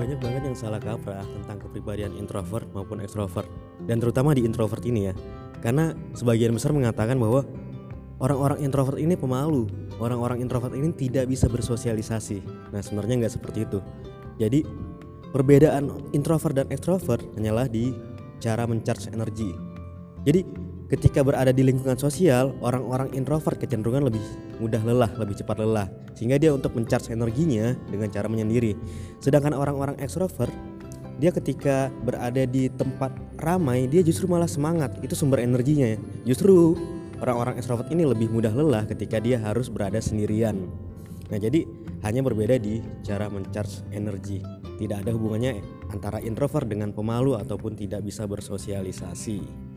banyak banget yang salah kaprah tentang kepribadian introvert maupun ekstrovert dan terutama di introvert ini ya. Karena sebagian besar mengatakan bahwa orang-orang introvert ini pemalu. Orang-orang introvert ini tidak bisa bersosialisasi. Nah sebenarnya nggak seperti itu. Jadi perbedaan introvert dan ekstrovert hanyalah di cara mencharge energi. Jadi ketika berada di lingkungan sosial, orang-orang introvert kecenderungan lebih mudah lelah, lebih cepat lelah, sehingga dia untuk mencharge energinya dengan cara menyendiri. Sedangkan orang-orang ekstrovert, dia ketika berada di tempat ramai, dia justru malah semangat, itu sumber energinya. Justru orang-orang ekstrovert ini lebih mudah lelah ketika dia harus berada sendirian. Nah, jadi hanya berbeda di cara mencharge energi. Tidak ada hubungannya antara introvert dengan pemalu ataupun tidak bisa bersosialisasi.